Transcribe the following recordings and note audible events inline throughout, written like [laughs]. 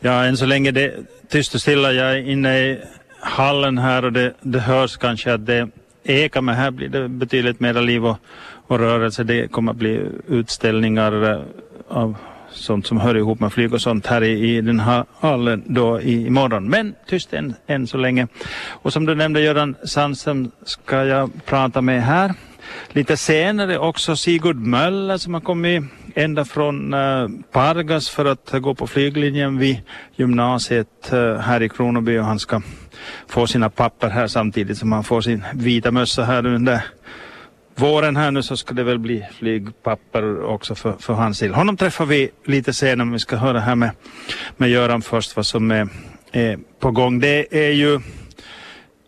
Ja, än så länge det är tyst och stilla. Jag är inne i hallen här och det, det hörs kanske att det ekar men här blir det betydligt mer liv och, och rörelse. Det kommer att bli utställningar eh, av sånt som hör ihop med flyg och sånt här i, i den här hallen då i, imorgon. Men tyst än, än så länge. Och som du nämnde Göran Sandström ska jag prata med här. Lite senare också Sigurd Möller som har kommit ända från eh, uh, Pargas för att gå på flyglinjen vid gymnasiet uh, här i Kronoby och han ska få sina papper här samtidigt som han får sin vita mössa här under våren här nu så ska det väl bli flygpapper också för, för hans del. Honom träffar vi lite senare men vi ska höra här med, med Göran först vad som är, är på gång. Det är ju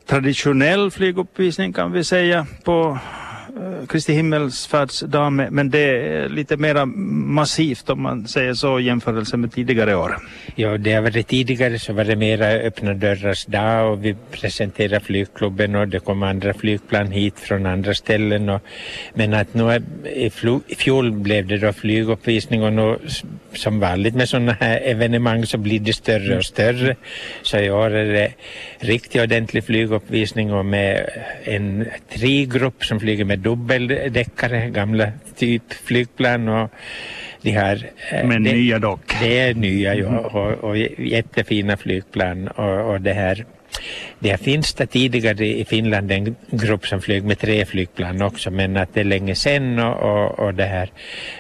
traditionell flyguppvisning kan vi säga på Eh, Kristi himmelsfärdsdag men det är lite mer massivt om man säger så i jämförelse med tidigare år. Ja, det har varit tidigare så var det mera öppna dörrars dag och vi presenterade flygklubben och det kom andra flygplan hit från andra ställen. Och, men att nu i, i fjol blev det då flyguppvisning och nu som vanligt med sådana här evenemang så blir det större och större. Så i år är det riktigt ordentlig flyguppvisning och med en trigrupp som flyger med dubbeldäckare, gamla typ flygplan och de här... Eh, Men det, nya dock. Det är nya ja, mm. och, och jättefina flygplan och, och det här det finns det tidigare i Finland en grupp som flög med tre flygplan också men att det är länge sedan och, och, och det här.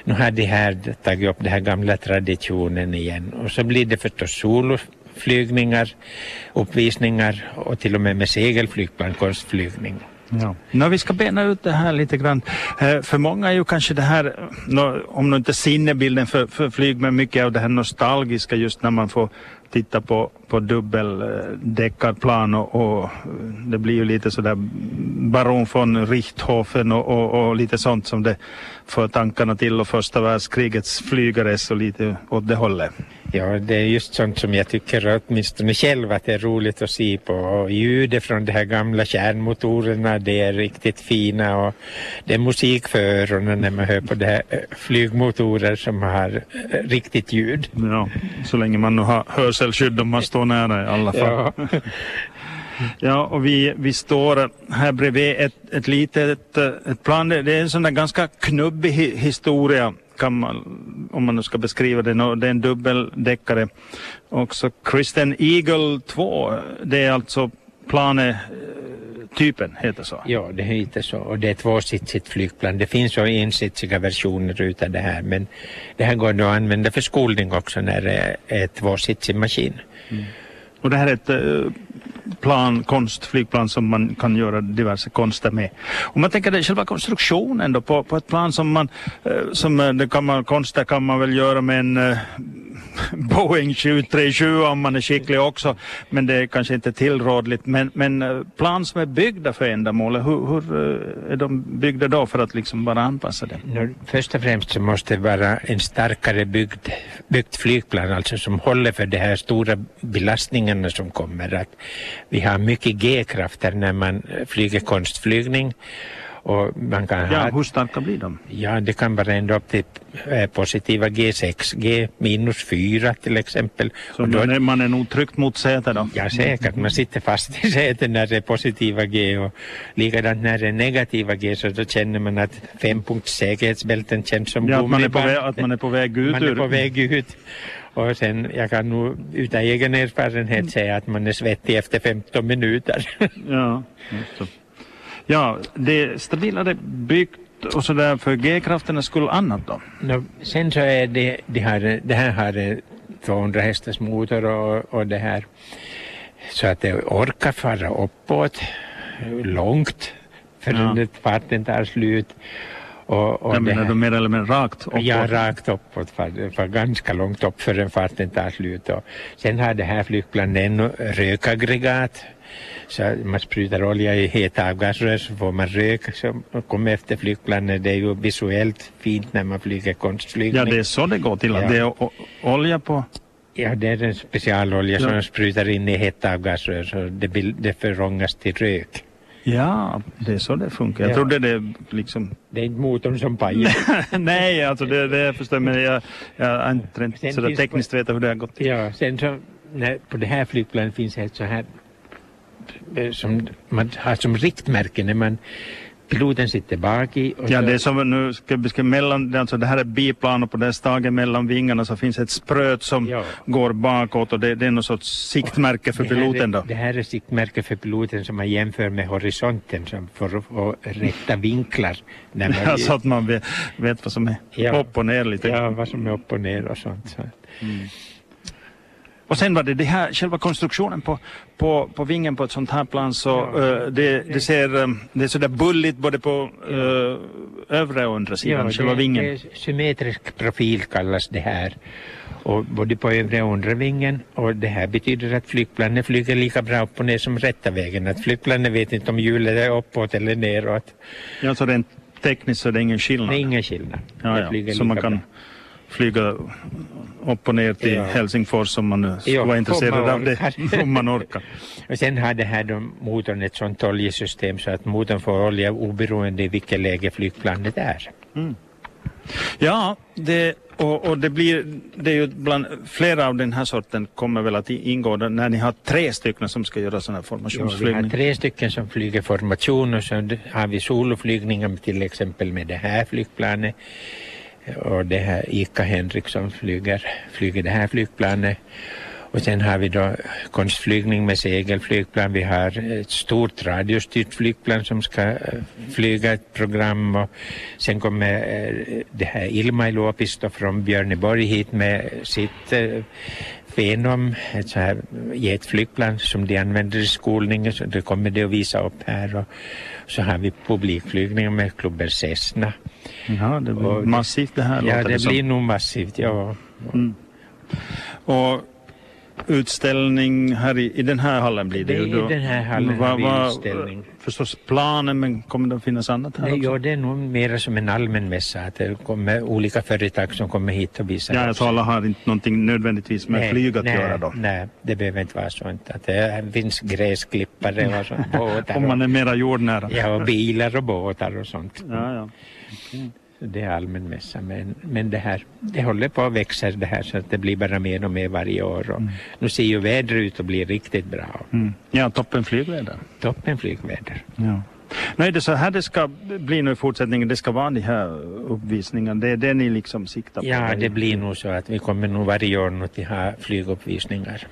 Nu har de här tagit upp den här gamla traditionen igen och så blir det förstås soloflygningar, uppvisningar och till och med med segelflygplan, konstflygning. Ja. No, vi ska bena ut det här lite grann. Eh, för många är ju kanske det här, no, om inte sinnebilden för, för flyg, men mycket av det här nostalgiska just när man får titta på, på dubbeldäckarplan och, och det blir ju lite sådär baron von Richthofen och, och, och, lite sånt som det för tankarna till och första världskrigets flygare så lite åt det hållet. Ja, det är just sånt som jag tycker åtminstone själv att det är roligt att se på. Och ljudet från de här gamla kärnmotorerna, det är riktigt fina och det är musik för öronen när man hör på de här eh, flygmotorer som har eh, riktigt ljud. Ja, så länge man nu har hörselskydd om man står nära i alla fall. Ja. [laughs] Ja, och vi, vi står här bredvid ett, ett litet ett plan. Det är en sån där ganska knubbig historia kan man, om man nu ska beskriva det. Det är en dubbeldäckare. Också Kristen Eagle 2, det är alltså planetypen, heter så? Ja, det heter så och det är tvåsitsigt flygplan. Det finns ju ensitsiga versioner utav det här men det här går nog att använda för skolning också när det är tvåsitsig maskin. Mm. Och det här är ett uh, plan, konstflygplan som man kan göra diverse konster med. Om man tänker det, själva konstruktionen då på, på ett plan som man, uh, som uh, det kan man, konster kan man väl göra med en [laughs] Boeing 737 om man är skicklig också. Men det är kanske inte tillrådligt. Men, men eh, plan som är byggda för ändamålet, hur, hur eh, är de byggda då för att liksom bara anpassa det? Först och främst så måste det vara en starkare byggd, byggt flygplan, alltså som håller för de här stora belastningarna som kommer. Att vi har mycket G-krafter när man eh, flyger konstflygning och man kan ja, ha, hur starka blir de? Ja, det kan vara ända upp till eh, positiva G6, G minus 4 till exempel. Så då, är man är nog tryckt mot sätet då? Ja, säkert. Man sitter fast i [laughs] sätet när det är positiva G och likadant när det är negativa G så då känner man att fempunkts säkerhetsbälten känns som ja, man, är på väg, att man är på väg ut Man är på väg ut. Och sen, jag kan nog utan egen erfarenhet säga att man är svettig efter 15 minuter. [laughs] ja, just det. Ja, det stabilare byggt och sådär för G-krafterna skulle annat då? No, sen så är det, det, här, det här har 200 hästars motor och, och det här så att det orkar fara uppåt långt förrän ja. farten tar slut. Och, och Jag menar du mer eller mindre rakt uppåt? Ja, rakt uppåt, för, för ganska långt upp förrän farten tar slut. Och sen har det här flygplanet ännu rökaggregat så man sprutar olja i heta avgasrör så får man rök som kommer efter flygplanet. Det är ju visuellt fint när man flyger konstflygning. Ja, det är så det går till. Ja. Det är olja på Ja, det är en specialolja ja. som sprutar in i hetta avgasrör så det, det förångas till rök. Ja, det är så det funkar. Jag Ja. trodde det liksom... Det är inte motorn som pajar. Nej, alltså det, det förstår jag, men jag, jag har inte sådär tekniskt veta hur det har gått till. Ja, sen så när, på det här flygplanet finns ett så här som man har som riktmärke när man piloten sitter bak i Ja, så, det är som nu ska beskriva mellan, alltså det här är biplan och på det staget mellan vingarna så finns ett spröt som Ja. går bakåt och det, det är någon sorts siktmärke för piloten är, då. Det här är siktmärke för piloten som man jämför med horisonten som för att få rätta vinklar. När man, [laughs] Ja, så att man vet, vet vad som är Ja. upp och ner lite. ja, vad som är upp och ner och sånt. Så. Och sen var det det här, själva konstruktionen på, på, på vingen på ett sånt här plan så Ja. eh, det, det ser, eh, det är sådär bulligt både på uh, övre och undre sidan, själva det, vingen. det symmetrisk profil kallas det här. Och både på övre och undre vingen. Och det här betyder att flygplanet flyger lika bra upp och ner som rätta vägen. Att flygplanet vet inte om hjulet är uppåt eller neråt. Ja, så rent tekniskt så är det ingen skillnad. Det är ingen skillnad. ja, ja. Så man kan bra. Flyga upp och ner till Ja. Helsingfors om man nu skulle vara intresserad av det. [laughs] om man orkar. [laughs] Och sen har det här då motorn ett sånt oljesystem så att motorn får olja oberoende i vilket läge flygplanet är. Ja, det, och, och det blir, det är ju bland flera av den här sorten kommer väl att ingå när ni har tre stycken som ska göra sån här Ja, vi har tre stycken som flyger formation och så har vi soloflygningar till exempel med det här flygplanet. Och det här Ika som flyger, flyger det här flygplanet. Och sen har vi då konstflygning med segelflygplan. Vi har ett stort radiostyrt flygplan som ska eh, flyga ett program. Och sen kommer eh, det här Ilmai Luopisto från Björneborg hit med sitt eh, Venom, ett så här jetflygplan som de använder i skolningen. Så det kommer de att visa upp här. Och så har vi publikflygningar med klubben Cessna. Ja, det blir Och- massivt det här Ja, det som. blir nog massivt. Ja. Och utställning här i, i den här hallen blir det, Det ju i då. den här hallen Vad- har vi utställning. Förstås planen, men kommer det att finnas annat här Nej, också? ja, det är nog mer som en allmän mässa. Att det kommer olika företag som kommer hit och visar Ja, jag talar har inte någonting nödvändigtvis med Nej, flyg att nej, göra då. Nej, det behöver inte vara sånt. Att det finns gräsklippare och sånt, [laughs] båtar. Om man är mera jordnära. ja, och bilar och båtar och sånt. Ja, ja. Det är allmän mässa. Men, men det här, det håller på att växa det här så att det blir bara mer och mer varje år. Och Nu ser ju vädret ut att bli riktigt bra. Mm. Ja, toppen flygväder. Toppen flygväder. Ja. Nu är det så här det ska bli nu i fortsättningen. Det ska vara de här uppvisningarna. Det är det ni liksom siktar på. Ja, det blir nog så att vi kommer nog varje år att ha flyguppvisningar.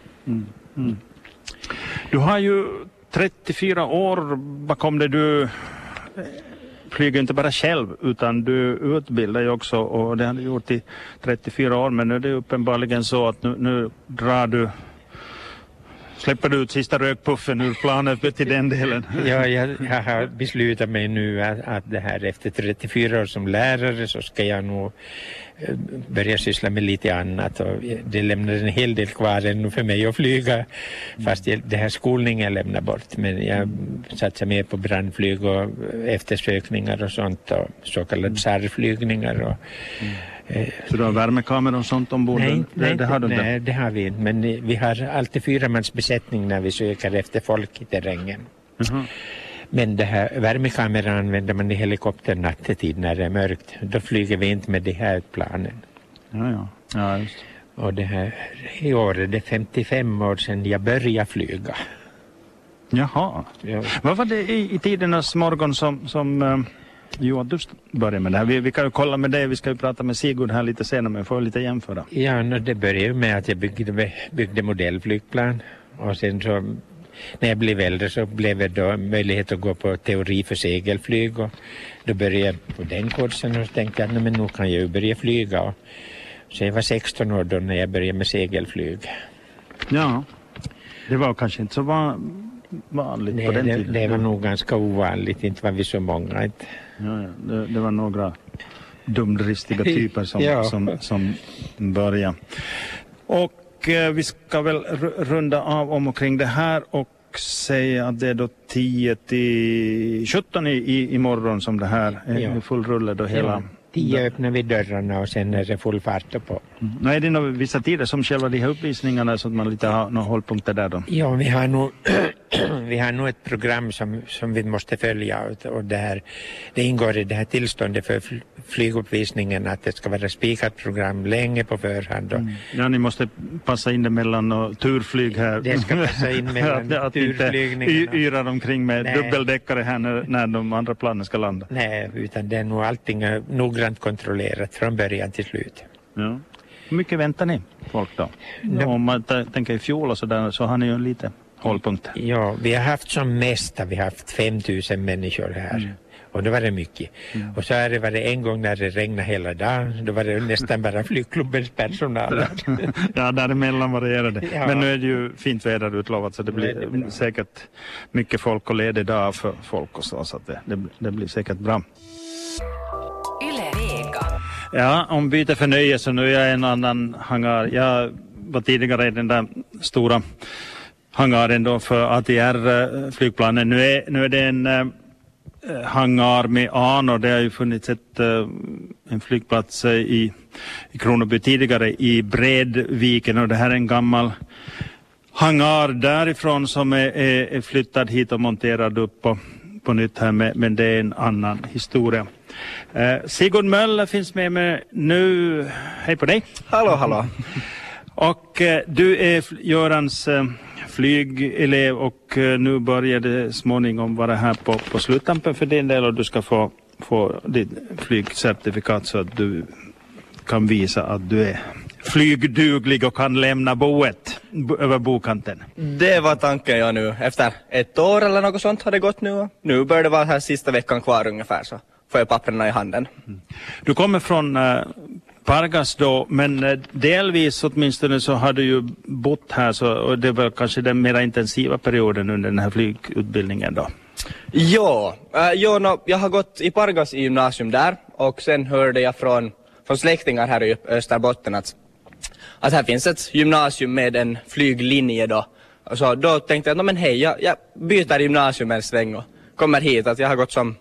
Du har ju 34 år bakom dig. Du flyger inte bara själv utan du utbildar ju också och det har du gjort i 34 år men nu är det uppenbarligen så att nu, nu drar du Släpper du ut sista rökpuffen ur planet till den delen? [laughs] Ja, jag, jag har beslutat mig nu att, att det här efter 34 år som lärare så ska jag nog eh, börja syssla med lite annat. Och det lämnar en hel del kvar ännu för mig att flyga. Fast jag, det här skolningen lämnar bort. Men jag satsar mer på brandflyg och eftersökningar och sånt och så kallade SAR-flygningar och eh, Så du har värmekamera och sånt ombord? Nej, det, nej, det har du nej, det har vi inte. Men eh, vi har alltid fyra mans besättning när vi söker efter folk i terrängen. Jaha. Men det här värmekameran använder man i helikoptern nattetid när det är mörkt. Då flyger vi inte med de här planen. Ja, ja. ja just. Och det här, i år är det 55 år sedan jag började flyga. Jaha. Ja. Vad var det i, i tidernas morgon som, som Jo, att du börjar med det här. Vi, vi kan ju kolla med dig, vi ska ju prata med Sigurd här lite senare, men får lite jämföra. Ja, no, det började med att jag byggde, byggde modellflygplan och sen så när jag blev äldre så blev det då möjlighet att gå på teori för segelflyg och då började jag på den kursen och tänkte att "Nej, men nu kan jag ju börja flyga. Och, så jag var 16 år då när jag började med segelflyg. Ja. Det var kanske inte så van, vanligt Nej, på den det, tiden. det var nog ganska ovanligt, inte var vi så många. Inte. Ja, ja. Det, det var några dumdristiga [laughs] typer som, Ja. som, som började. Och eh, vi ska väl ru- runda av om och kring det här och säga att det är då 10 till 17 i, i, imorgon som det här är Ja. full rulle då hela... Ja, tio öppnar vi dörrarna och sen är det full fart på. Nu är det några vissa tider som själva de här uppvisningarna så att man lite har några hållpunkter där då. Ja, vi har nog [clears throat] vi har nog ett program som, som vi måste följa och, det, här, det ingår i det här tillståndet för flyguppvisningen att det ska vara spikat program länge på förhand. Och, mm. Ja, ni måste passa in det mellan och turflyg här. Det ska passa in [laughs] mellan att, turflygningarna. Att inte yrar omkring med Nej. dubbeldäckare här när, när de andra planen ska landa. Nej, utan det är nog allting noggrant kontrollerat från början till slut. Ja. Hur mycket väntar ni folk då? No. Om man tänker i fjol och så där så har ni ju lite hållpunkter. Ja, vi har haft som mesta, vi har haft 5000 människor här. Mm. Och då var det mycket. Mm. Och så har det varit en gång när det regnade hela dagen. Då var det nästan bara [laughs] flygklubbens personal. [laughs] ja, däremellan varierar det. Ja. Men nu är det ju fint väder utlovat så det blir det säkert mycket folk och ledig dag för folk och så. Så det, det, det blir säkert bra. Ja, om byte så Nu är jag en annan hangar. Jag var tidigare i den där stora hangaren då för ATR-flygplanen. Eh, nu är, nu är det en äh, hangar med anor. Det har ju funnits ett, äh, en flygplats äh, i, i Kronoby tidigare i Bredviken och det här är en gammal hangar därifrån som är, är, är flyttad hit och monterad upp på, på nytt här med, men det är en annan historia. Eh, Sigurd Möller finns med mig nu. Hej på dig! Hallå, hallå! och eh, du är Görans eh, flygelev och nu börjar det småningom vara här på, på sluttampen för din del och du ska få, få ditt flygcertifikat så att du kan visa att du är flygduglig och kan lämna boet över bokanten. Det var tanken jag nu. Efter ett år eller något sånt har det gått nu. Nu bör det vara här sista veckan kvar ungefär så får jag papperna i handen. Mm. Du kommer från äh, Pargas då, men äh, delvis åtminstone så har du ju bott här så och det var kanske den mera intensiva perioden under den här flygutbildningen då? Ja, äh, jo, no, jag har gått i Pargas i gymnasium där och sen hörde jag från, från släktingar här i Österbotten att, att här finns ett gymnasium med en flyglinje då. Så då tänkte jag, no, men hej, jag, jag byter gymnasium en sväng och kommer hit. Att jag har gått som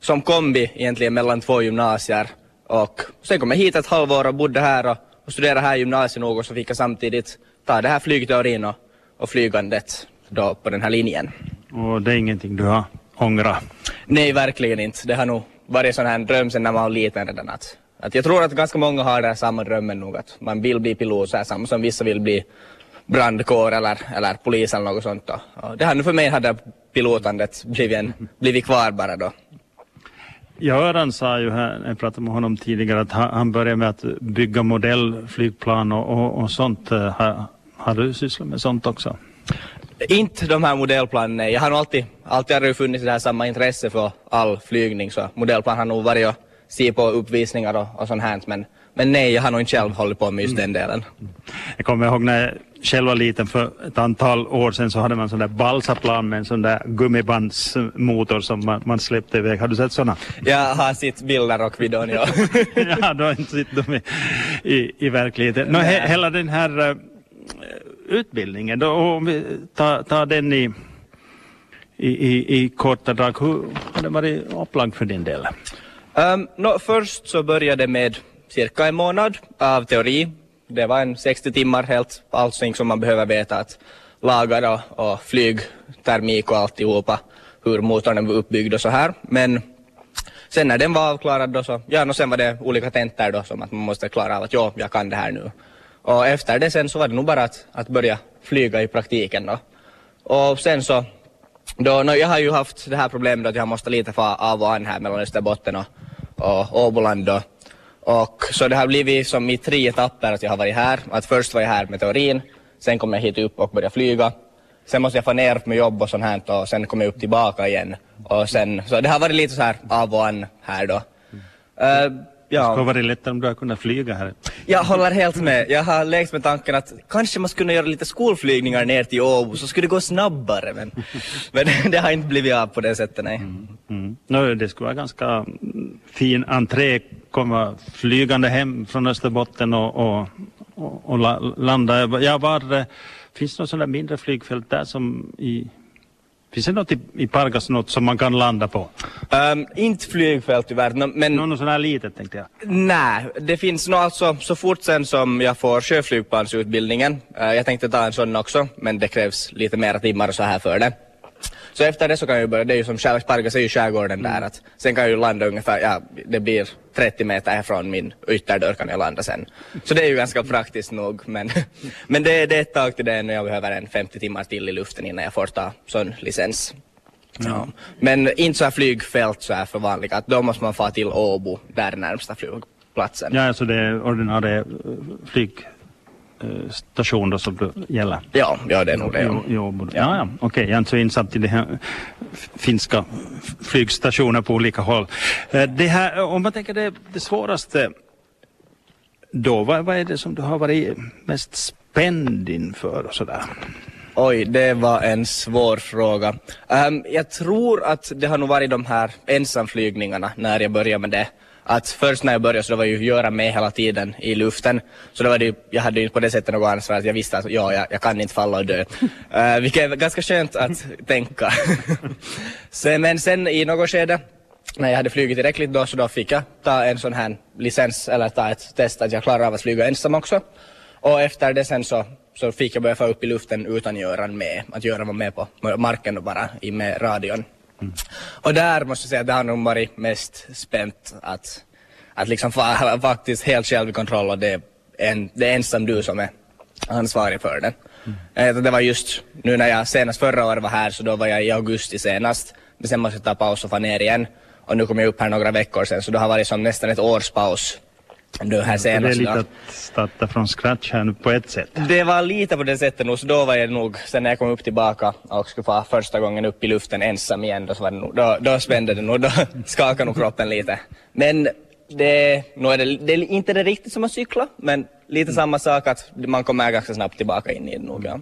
som kombi egentligen mellan två gymnasier. Och sen kom jag hit ett halvår och bodde här och, och studerade här i gymnasiet och så fick jag samtidigt ta det här flygteorin och, och flygandet då på den här linjen. Och det är ingenting du har ångrat? Nej, verkligen inte. Det har nog varit sån här dröm sen när man var liten redan att, att jag tror att ganska många har den samma drömmen nog att man vill bli pilot så här samma som vissa vill bli brandkår eller, eller polis eller något sånt. Då. Och det här nu för mig hade pilotandet blivit, en, blivit kvar bara då. Göran sa ju här, jag pratade med honom tidigare, att han började med att bygga modellflygplan och, och, och sånt. Har, har du sysslat med sånt också? Inte de här modellplanen, nej. Jag har nog alltid, alltid har det funnits det här samma intresse för all flygning så modellplan har nog varit att se på uppvisningar och, och sånt här men, men nej, jag har nog inte själv hållit på med just den delen. Jag kommer ihåg när själv var liten för ett antal år sedan så hade man sån där balsaplan med en sån där gummibandsmotor som man, man släppte iväg. Har du sett såna? Jag har sett bilder och videon, ja. [laughs] ja, du har inte sett dem i, i, i verkligheten. No, he, hela den här uh, utbildningen, då, om vi tar, tar den i, i, i, i korta drag, hur har det varit upplagt för din del? Um, no, först så började det med cirka en månad av teori det var en 60 timmar helt, allting som man behöver veta att lagar och, och flygtermik och alltihopa, hur motorn var uppbyggd och så här. Men sen när den var avklarad då så, ja, och sen var det olika tentor då som att man måste klara av att ja, jag kan det här nu. Och efter det sen så var det nog bara att, att börja flyga i praktiken då. Och sen så, då, no, jag har ju haft det här problemet att jag måste lite få av och an här mellan Österbotten och, och Åboland då. Och så det har blivit som i tre etapper att jag har varit här. Att först var jag här med teorin, sen kom jag hit upp och började flyga. Sen måste jag få ner med jobb och sånt här och sen kom jag upp tillbaka igen. Och sen, så det har varit lite så här av och an här då. Uh, Ja. Det skulle varit lättare om du hade kunnat flyga här. Jag håller helt med. Jag har lekt med tanken att kanske man skulle göra lite skolflygningar ner till Åbo så skulle det gå snabbare men, [laughs] men det har inte blivit av på det sättet nej. Mm. Mm. No, det skulle vara ganska fin entré komma flygande hem från Österbotten och, och, och, och landa. Jag var, finns det något sådant mindre flygfält där som i Finns det något i, i Pargas något som man kan landa på? Um, inte flygfält tyvärr, no, men Något sånt här litet tänkte jag. nej, det finns nog alltså så fort sen som jag får sjöflygplansutbildningen. Uh, jag tänkte ta en sån också, men det krävs lite mera timmar och så här för det. Så efter det så kan jag ju börja, det är ju som skär- Pargas är ju skärgården där, att sen kan jag ju landa ungefär, ja, det blir 30 meter härifrån min ytterdörr kan jag landa sen. Så det är ju ganska praktiskt nog, men, [laughs] men det, det är ett tag till det när jag behöver en 50 timmar till i luften innan jag får ta sån licens. Ja. Men inte så här flygfält så här för vanliga, att då måste man få till Åbo, där är närmsta flygplatsen. Ja, alltså det är ordinarie eh, flygstation då som det gäller. Ja, ja det är nog det. Jo, Ja. jo, ja, ja. okej, jag är inte så insatt i det här finska flygstationer på olika håll. Eh, Det här, om man tänker det, det svåraste då, vad, vad är det som du har varit mest spänd inför och sådär? Oj, det var en svår fråga. Ehm, jag tror att det har nog varit de här ensamflygningarna när jag började med det. Att först när jag började så det var ju Göran med hela tiden i luften. Så då var det, ju- jag hade ju på det sättet något ansvar att jag visste att ja, jag, jag kan inte falla och dö. Uh, [laughs] vilket är ganska skönt att tänka. [laughs] sen, men sen i något skede när jag hade flugit tillräckligt då så då fick jag ta en sån här licens eller ta ett test att jag klarar av att flyga ensam också. Och efter det sen så, så fick jag börja få upp i luften utan Göran med. Att Göran var med på marken och bara i med radion. Och där måste jag säga att det har nog varit mest spänt att, att liksom fa- faktiskt helt själv i kontroll och det är, en, det är ensam du som är ansvarig för det. Eh, Det var just nu när jag senast förra året var här så då var jag i augusti senast. Men sen måste jag ta paus och få ner igen. Och nu kom jag upp här några veckor sen så det har varit som nästan ett års paus. Nu här det är lite att starta från scratch här nu på ett sätt. Det var lite på det sättet nog, så då var jag nog, sen när jag kom upp tillbaka och skulle få första gången upp i luften ensam igen, då, så var det nog, då, då spände det nog, då [laughs] skakade nog kroppen lite. Men det, nu är det, det är inte det riktigt som att cykla, men lite samma sak att man kommer ganska snabbt tillbaka in i det nog. Ja.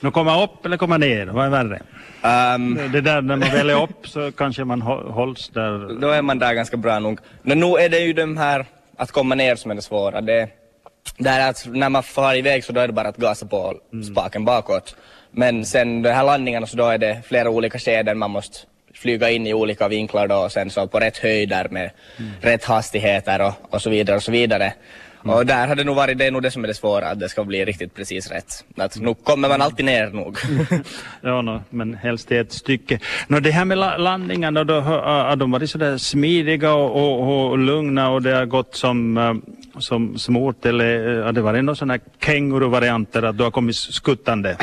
Nu komma upp eller komma ner, vad är värre? Ehm, Det där när man väl är upp så kanske man hå- hålls där. då är man där ganska bra nog. Men nu är det ju de här, att komma ner som är det svåra. Det, det är att när man far iväg så då är det bara att gasa på spaken bakåt. Men sen de här landningarna så då är det flera olika skeden man måste flyga in i olika vinklar då och sen så på rätt höjder med rätt hastigheter och, och så vidare och så vidare. Och där har det nog varit, det är nog det som är det svåra, att det ska bli riktigt precis rätt. Att nu kommer man alltid ner nog. [laughs] Ja, no, men helst i ett stycke. Nå, det här med landningarna, då, har de varit sådär smidiga och, och, och lugna och det har gått som, eh, som smort eller eh, har det varit någon sån här känguruvarianter att du har kommit skuttande?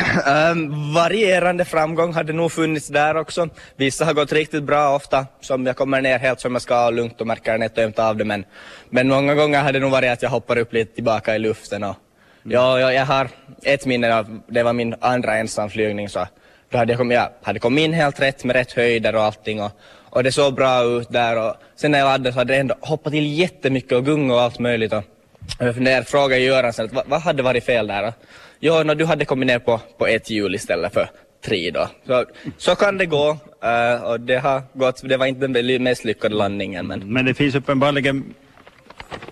Um, [clears throat] varierande framgång hade nog funnits där också. Vissa har gått riktigt bra ofta, som jag kommer ner helt som jag ska och lugnt och märker nätt och jämnt av det. Men, men många gånger har det nog varit att jag hoppar upp lite tillbaka i luften. Och, ja, ja, jag har ett minne av, det var min andra ensamflygning så då hade jag, kommit, jag hade kommit in helt rätt med rätt höjder och allting. Och, och det såg bra ut där och sen när jag laddade så hade det ändå hoppat till jättemycket och gunga och allt möjligt. Och, jag funderade, frågade Göran sen, att vad, vad hade varit fel där? Jo, no, du hade kommit ner på, på ett hjul istället för tre då. Så, så kan det gå. uh, och det har gått, det var inte den mest lyckade landningen men Men det finns uppenbarligen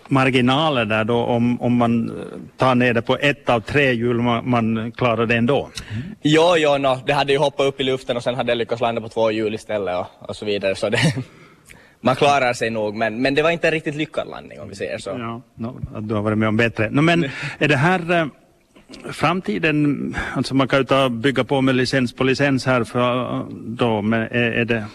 marginaler där då om, om man tar ner det på ett av tre hjul man, man klarar det ändå. jo, jo, no, det hade ju hoppat upp i luften och sen hade jag lyckats landa på två hjul istället och, och så vidare. Så det, [laughs] man klarar sig nog men, men det var inte en riktigt lyckad landning om vi säger så. Ja, no, du har varit med om bättre. No, men är det här eh, framtiden, alltså man kan ju ta bygga på med licens på licens här för eh, då, men är, är det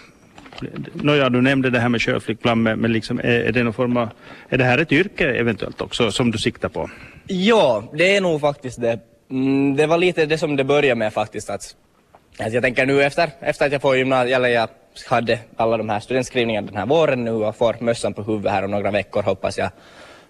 Nåja, du nämnde det här med körflygplan, men, men liksom, är, är det någon form av, är det här ett yrke eventuellt också som du siktar på? Ja, det är nog faktiskt det. Mm, det var lite det som det började med faktiskt. Att, att jag tänker nu efter, efter att jag får gymnasiet, eller jag hade alla de här studentskrivningarna den här våren nu och får mössan på huvudet här om några veckor hoppas jag.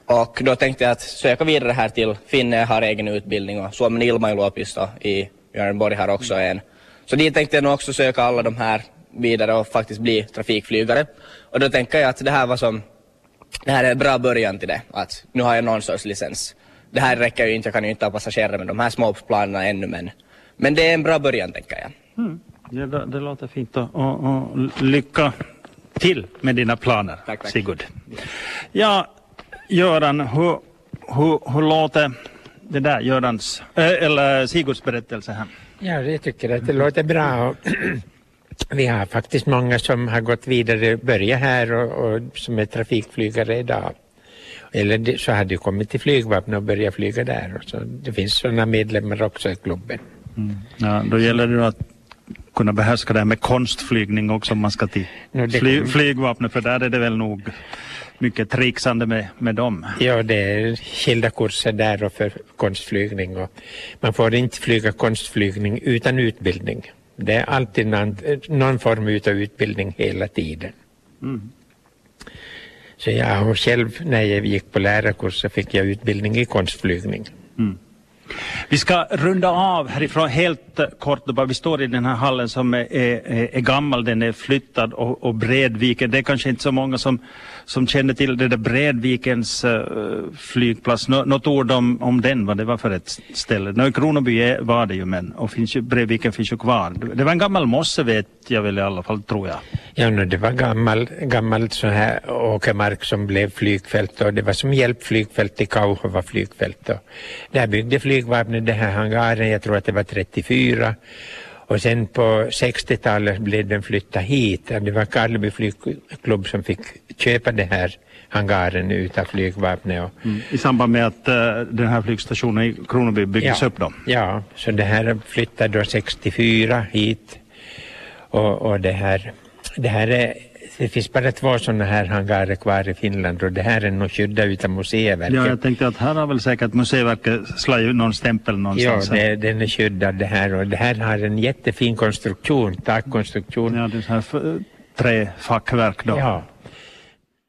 Och då tänkte jag att söka vidare här till Finne har egen utbildning och Suomen ilmailuopisto i Björnborg har också en. Så dit tänkte jag nog också söka alla de här vidare och faktiskt bli trafikflygare. Och då tänker jag att det här var som det här är en bra början till det, att nu har jag någon sorts licens. Det här räcker ju inte, jag kan ju inte ha passagerare med de här små planerna ännu men, men det är en bra början tänker jag. Ja, det, det låter fint och, och, och lycka till med dina planer, Tack, tack. Sigurd. Ja, Göran, hur, hur, hur låter det där Görans, äh, eller Sigurds berättelse här? Ja, jag tycker att det låter bra. [clears throat] Vi har faktiskt många som har gått vidare, börjat här och, och som är trafikflygare idag. Eller så har de kommit till flygvapnet och börjat flyga där. Så det finns sådana medlemmar också i klubben. Mm. Ja, då gäller det att kunna behärska det här med konstflygning också om man ska till no, fly, flygvapnet för där är det väl nog mycket trixande med, med dem. Ja, det är skilda kurser där och för konstflygning och man får inte flyga konstflygning utan utbildning. Det är alltid någon, någon form av utbildning hela tiden. Mm. Så jag själv när jag gick på lärarkurser fick jag utbildning i konstflygning. Mm. Vi ska runda av härifrån helt kort. Vi står i den här hallen som är, är, är gammal, den är flyttad och, och Bredviken. Det är kanske inte så många som, som känner till det där Bredvikens uh, flygplats. Nå, något ord om, om den, vad det var för ett ställe. Nå, Kronoby var det ju men, och finns ju, Bredviken finns ju kvar. Det var en gammal mosse vet jag väl i alla fall, tror jag. Ja, no, det var gammal, gammal så här åkermark som blev flygfält och det var som hjälpflygfält till Kauhova flygfält. Och där byggde flygvapnet den här hangaren, jag tror att det var 34 och sen på 60-talet blev den flyttad hit. Det var Karleby flygklubb som fick köpa den här hangaren utav flygvapnet. Mm. I samband med att uh, den här flygstationen i Kronoby byggdes ja, upp då? Ja, så det här flyttade då 64 hit och, och det här, det här är det finns bara två sådana här hangarer kvar i Finland och det här är nog skyddat utav Museiverket. Ja, jag tänkte att här har väl säkert Museiverket slagit någon stämpel någonstans. Ja, det, den är skyddad det här och det här har en jättefin konstruktion, takkonstruktion. Ja, det är så här träfackverk då. Ja,